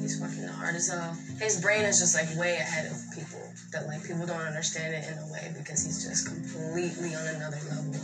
he's fucking hard as hell. His brain is just like way ahead of people. That like people don't understand it in a way because he's just completely on another level.